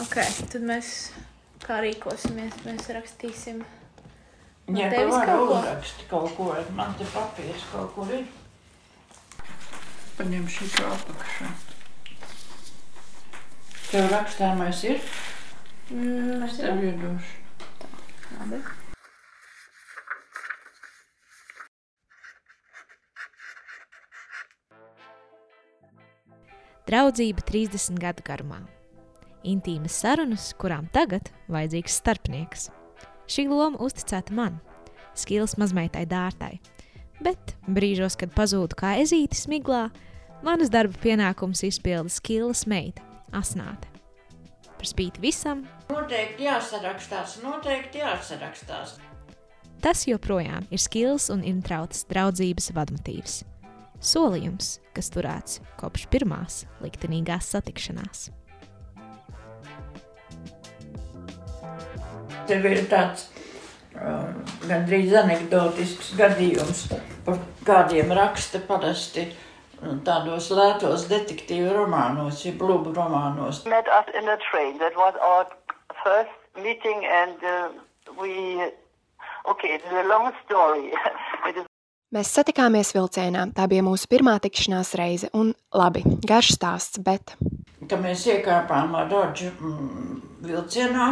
Ok, tad mēs kā rīkosimies, mēs rakstīsim. No tu tevis kaut ko? uzrakst kaut ko, man te papīrs kaut kur ir. Paņem šito apakšā. Tev rakstāmais ir? Mm, Es tev iedošu. Labi. Draudzība 30 gadu garumā. Intīmas sarunas, kurām tagad vajadzīgs starpnieks. Šī loma uzticēta man, skīlas mazmeitai dārtai, bet brīžos, kad pazūdu kā ezīti smiglā, manas darba pienākums izpilda skīlas meita, asnāte. Par spīti visam, Noteikti jāsarakstās, noteikti jāsarakstās. tas joprojām ir skīlas un intrautas draudzības vadmotīvs. Solījums, kas turēts kopš pirmās liktenīgās satikšanās. Tev ir tāds uh, gandrīz anekdotisks gadījums, par kādiem raksta parasti uh, tādos lētos detektīvu romānos, ja blubu romānos. met us in a train. That was our first meeting, and uh, we. Okay, it's a long story. it is Mēs satikāmies vilcienā. Tā bija mūsu pirmā tikšanās reize. Un labi, garš stāsts, bet Ka mēs iekāpām ar Rodžu mm, vilcienā,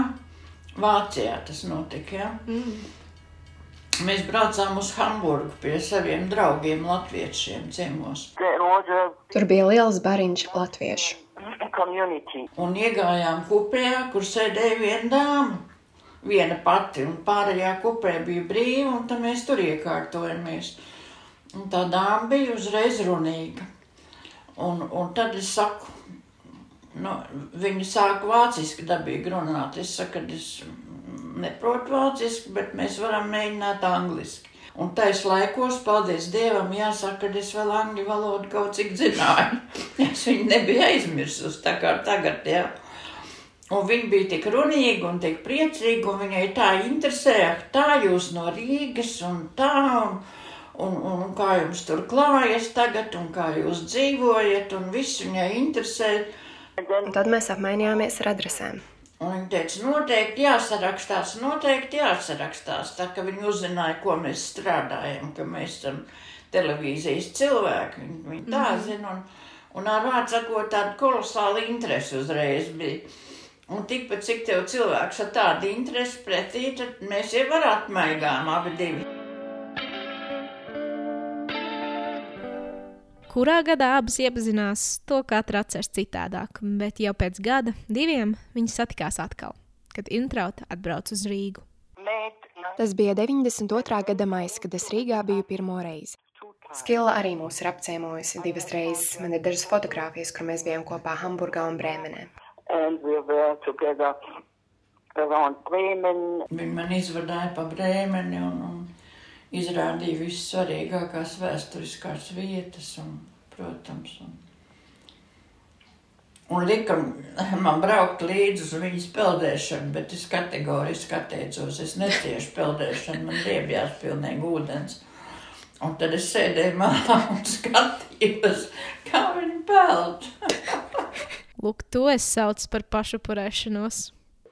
Vācijā tas notika. Ja? Mm. Mēs braucām uz Hamburgu pie saviem draugiem, latviešiem ciemos. tur bija liels bariņš latviešu. Un iegājām kupē, kur sēdēja viena dāma. Viena pati, un pārējā kupē bija brīva, un tad mēs tur iekārtojamies. Un tā dāma bija uzreiz runīga. Un, un tad es saku, nu, viņa sāka vāciski dabīgi runāt. Es saku, ka es neprotu vāciski, bet mēs varam mēģināt angliski. Un tais laikos, paldies Dievam, jāsaka, ka es vēl angļu valodu kaut cik zināju. Es viņu nebiju aizmirsusi, tā kā tagad, jā. Un viņa bija tik runīga un tik priecīga, un viņai tā interesēja, tā jūs no Rīgas un tā, un, un, un, un kā jums tur klājas tagad, un kā jūs dzīvojat, un viss viņai interesēja. Un tad mēs apmainījāmies ar adresēm. Un viņa teica, noteikti jāsarakstās, noteikti jāsarakstās. Tā kā viņi uzzināja, ko mēs strādājam, ka mēs esam televīzijas cilvēki. Viņi, viņi tā zina, un, un ar vārdu sakot, tāda kolosāla interese uzreiz bija. Un tikpat cik tev cilvēks ar tādu interesi pretī, tad mēs jau var atmaigām abi divi. Kurā gadā abas iepazinās, to katra atceras citādāk, bet jau pēc gada, diviem, viņi satikās atkal, kad Intrauta atbrauca uz Rīgu. Tas bija 92. gada maijs, kad es Rīgā biju pirmo reizi. Skila arī mūs ir apciemojusi divas reizes. Man ir dažas fotogrāfijas, kur mēs bijām kopā Hamburgā un Brēmenē. Viņi man izvadīja pa brēmeni un, un izrādīja visas svarīgākās vēsturiskās vietas, un, protams. Un, un lika man braukt līdzi uz viņas peldēšanu, bet es kategoriski atteicos. Es neciešu peldēšanu, man riebjās pilnīgi ūdens. Un tad es sēdēju malā un skatījos, kā viņi peld. Lūk, to es saucu par pašupurēšanos.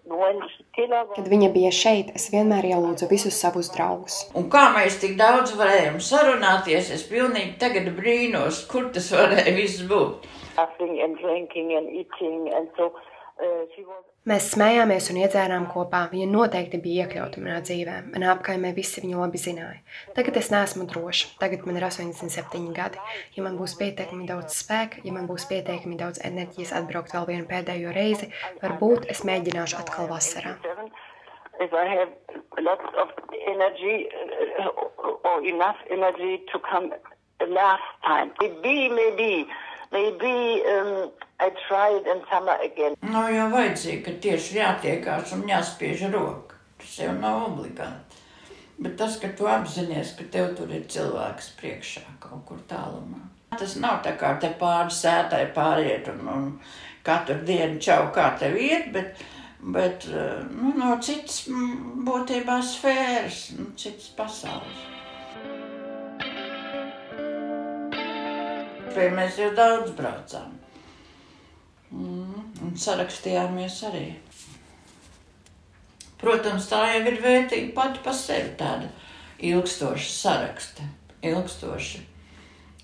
Was Kad viņa bija šeit, es vienmēr ielūdzu visus savus draugus. Un kā mēs tik daudz varējām sarunāties, es pilnīgi tagad brīnos, kur tas varēja viss būt. laughing and drinking and eating, and so was. Mēs smējāmies un iedzērām kopā. Viņa noteikti bija iekļauta manā dzīvē. Manā apkaimē visi viņu labi zināja. Tagad es neesmu droša. Tagad man ir 87 gadi. Ja man būs pietiekami daudz spēka, ja man būs pietiekami daudz enerģijas atbraukt vēl vienu pēdējo reizi, varbūt es mēģināšu atkal vasarā. If I have lots of energy uh, or enough energy to come last time, maybe, maybe, maybe um, I try it in summer again. Nav jau vajadzīgi, ka tieši jātiekās un jāspiež roka. Tas jau nav obligāti. Bet tas, ka tu apzinājies, ka tev tur ir cilvēks priekšā kaut kur tālumā. Tas nav tā kā te pāri sētai pāriet un, un katru dienu čau, kā tev iet, bet, bet eh, nu, no citas būtībā sfēras, nu, citas pasaules. Pie mēs jau daudz braucām. Mm, un sarakstījāmies arī. Protams, tā jau ir vērtīga pati par sevi tāda ilgstoša saraksta, ilgstoša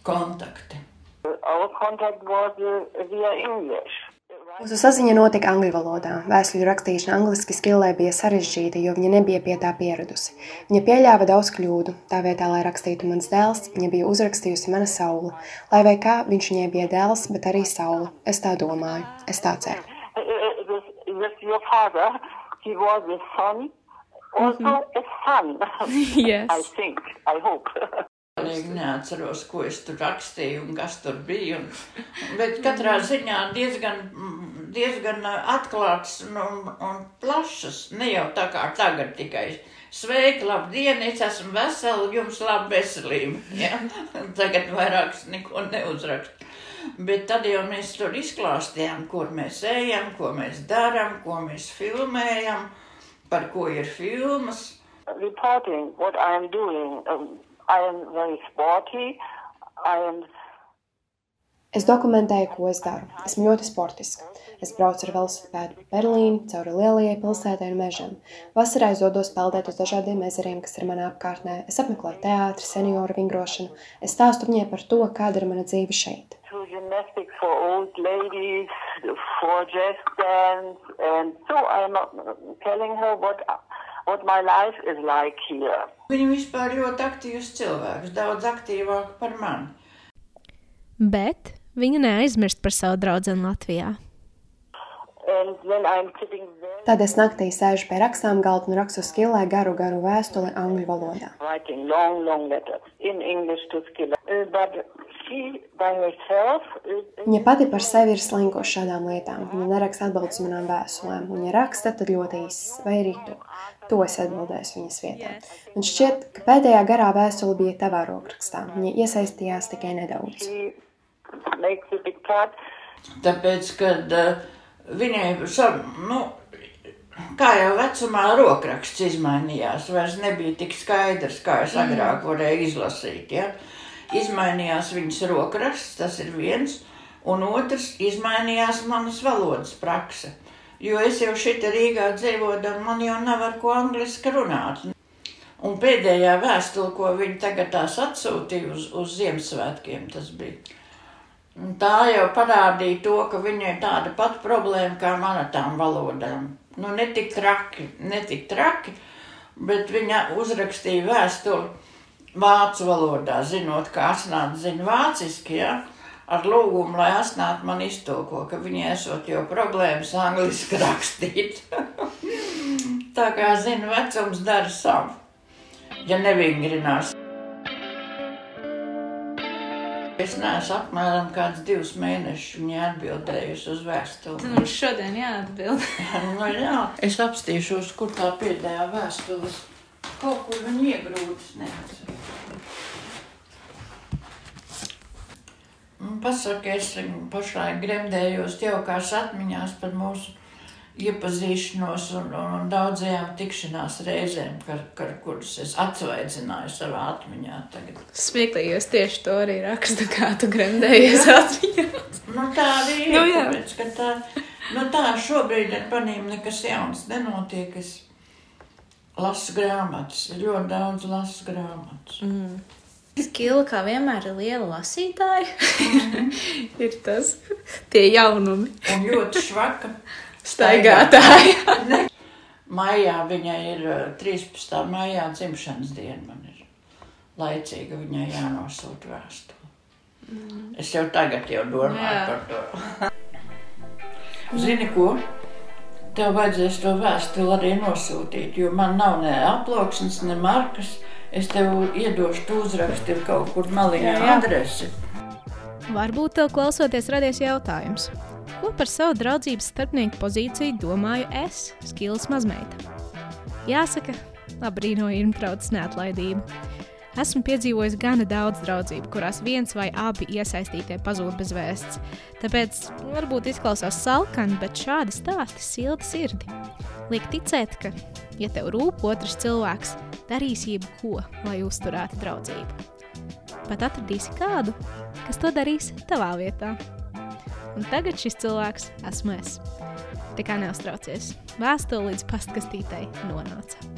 kontakti. Our contact was uh, via English. Mūsu saziņa notika angļu valodā. Vēstuļu rakstīšana angliski skillē bija sarežģīta, jo viņa nebija pie tā pieradusi. Viņa pieļāva daudz kļūdu. Tā vietā, lai rakstītu mans dēls, viņa bija uzrakstījusi mana saule. Lai vai kā, viņš viņai bija dēls, bet arī saule. Es tā domāju, es tā ceru. This, this your father, he was a son, also a son. Yes. I think, I hope. Arī neatceros, ko es tur rakstīju un kas tur bija. Un, bet katrā ziņā diezgan, diezgan atklāts un, un, un plašs. Ne jau tā kā tagad tikai. Sveiki, labdien, es esmu vesela, jums laba veselība. Ja? Tagad vairāk neko neuzrakstu. Bet tad jau mēs tur izklāstījām, kur mēs ejam, ko mēs darām, ko mēs filmējam, par ko ir filmas. Reporting what I am doing. Um, I am very sporty. I am Es dokumentēju, ko es daru. Esmu ļoti sportisks. Es braucu ar velosipēdu pa Berlīnu, cauri lielajai pilsētai un mežam. Vasarā es dodos peldēt uz dažādiem ezeriem, kas ir manā apkārtnē. Es apmeklēju teātri, senioru vingrošanu. Es stāstu viņai par to, kāda ir mana dzīve šeit. ladies, dance, so I'm telling her what what my life is like here. Viņa vispār ļoti aktīvs cilvēks, daudz aktīvāk par mani. Bet viņa neaizmirst par savu draugu Latvijā. Tad es naktī sēžu pie rakstām galda un rakstu skillē garu, garu vēstuli angļu valodā. writing long, long letters in English to Skilla, uh, but she by herself is Viņa pati par sevi ir slinkoša šādām lietām. Viņa neraksta atbildes manām vēstulēm. Viņa raksta tad ļoti īsi, vai arī tu. To es atbildēšu viņas vietā. Man šķiet, ka pēdējā garā vēstule bija tavā rokrakstā. Viņa iesaistījās tikai nedaudz. Part. Tāpēc, kad uh, viņai, sa- nu, kā jau vecumā rokraksts izmainījās, vairs nebija tik skaidrs, kā es agrāk varēju izlasīt. Ja? Izmainījās viņas rokraksts, tas ir viens, un otrs izmainījās manas valodas prakse. Jo es jau šeit Rīgā dzīvoju, man jau nav ar ko angliski runāt. Un pēdējā vēstule, ko viņi tagad atsūtīja uz, uz Ziemassvētkiem, tas bija. Un Tā jau parādīja to, ka viņai tāda pati problēma kā man ar tām valodām. Nu, ne tik traki, ne tik traki, bet viņa uzrakstīja vēstuli vācu valodā, zinot, ka asnāt zina vāciski, ja? ar lūgumu, lai asnāt man iztulko, ka viņai esot jau problēmas angliski rakstīt. Tā kā zina, vecums dara savu, ja nevingrinās. Es neesmu apmēram kāds divus mēnešus viņai atbildējusi uz vēstuli. Mums šodien jāatbild. Nu, jā, es apstīšos, kur tā pēdējā vēstule. Kaut kur viņa iegrūdas, neatceros. Pasaka, es pašlaik gremdējos jaukās atmiņās par mūsu iepazīšanos un, un, un daudzajām tikšanās reizēm, kar, kar, kuras es atsvaidzināju savā atmiņā tagad. Smieklīgi, jo es tieši to arī rakstu, kā tu gremdējies atmiņā. Nu, tā arī ir. Nu, jā. tāpēc, ka tā, nu, tā šobrīd ar maniem nekas jauns nenotiek. Es lasu grāmatas, ļoti daudz lasu grāmatas. Mm. Skila, kā vienmēr, ir liela lasītāja. ir tas, tie jaunumi. Un ļoti švaka. Staigātāja. Maijā viņai ir eh, 13. maijā dzimšanas diena. Man ir laicīga viņai jānosūta vēstule. Es jau tagad jau domāju Jā. par to. Zini ko? Tev vajadzēs to vēstuli arī nosūtīt, jo man nav ne aploksnes, ne markas. Es tev iedošu, tu uzraksti kaut kur jā. adresi. Varbūt tev klausoties radies jautājums, ko par savu draudzības starpnieku pozīciju domāju es, Skils mazmeita? Jāsaka, abrīnoju Irmtrautas neatlaidību. Esmu piedzīvojis gana daudz draudzību, kurās viens vai abi iesaistītie pazūd bez vēsts. Tāpēc varbūt izklausās salkani, bet šādi stāsti silti sirdi. Liek ticēt, ka, ja tev rūp otrs cilvēks, darīsi jebko, lai uzturētu draudzību. Pat atradīsi kādu, kas to darīs tavā vietā. Un tagad šis cilvēks esmu es. Tā kā neuztraucies, vēstule līdz pastkastītei nonāca.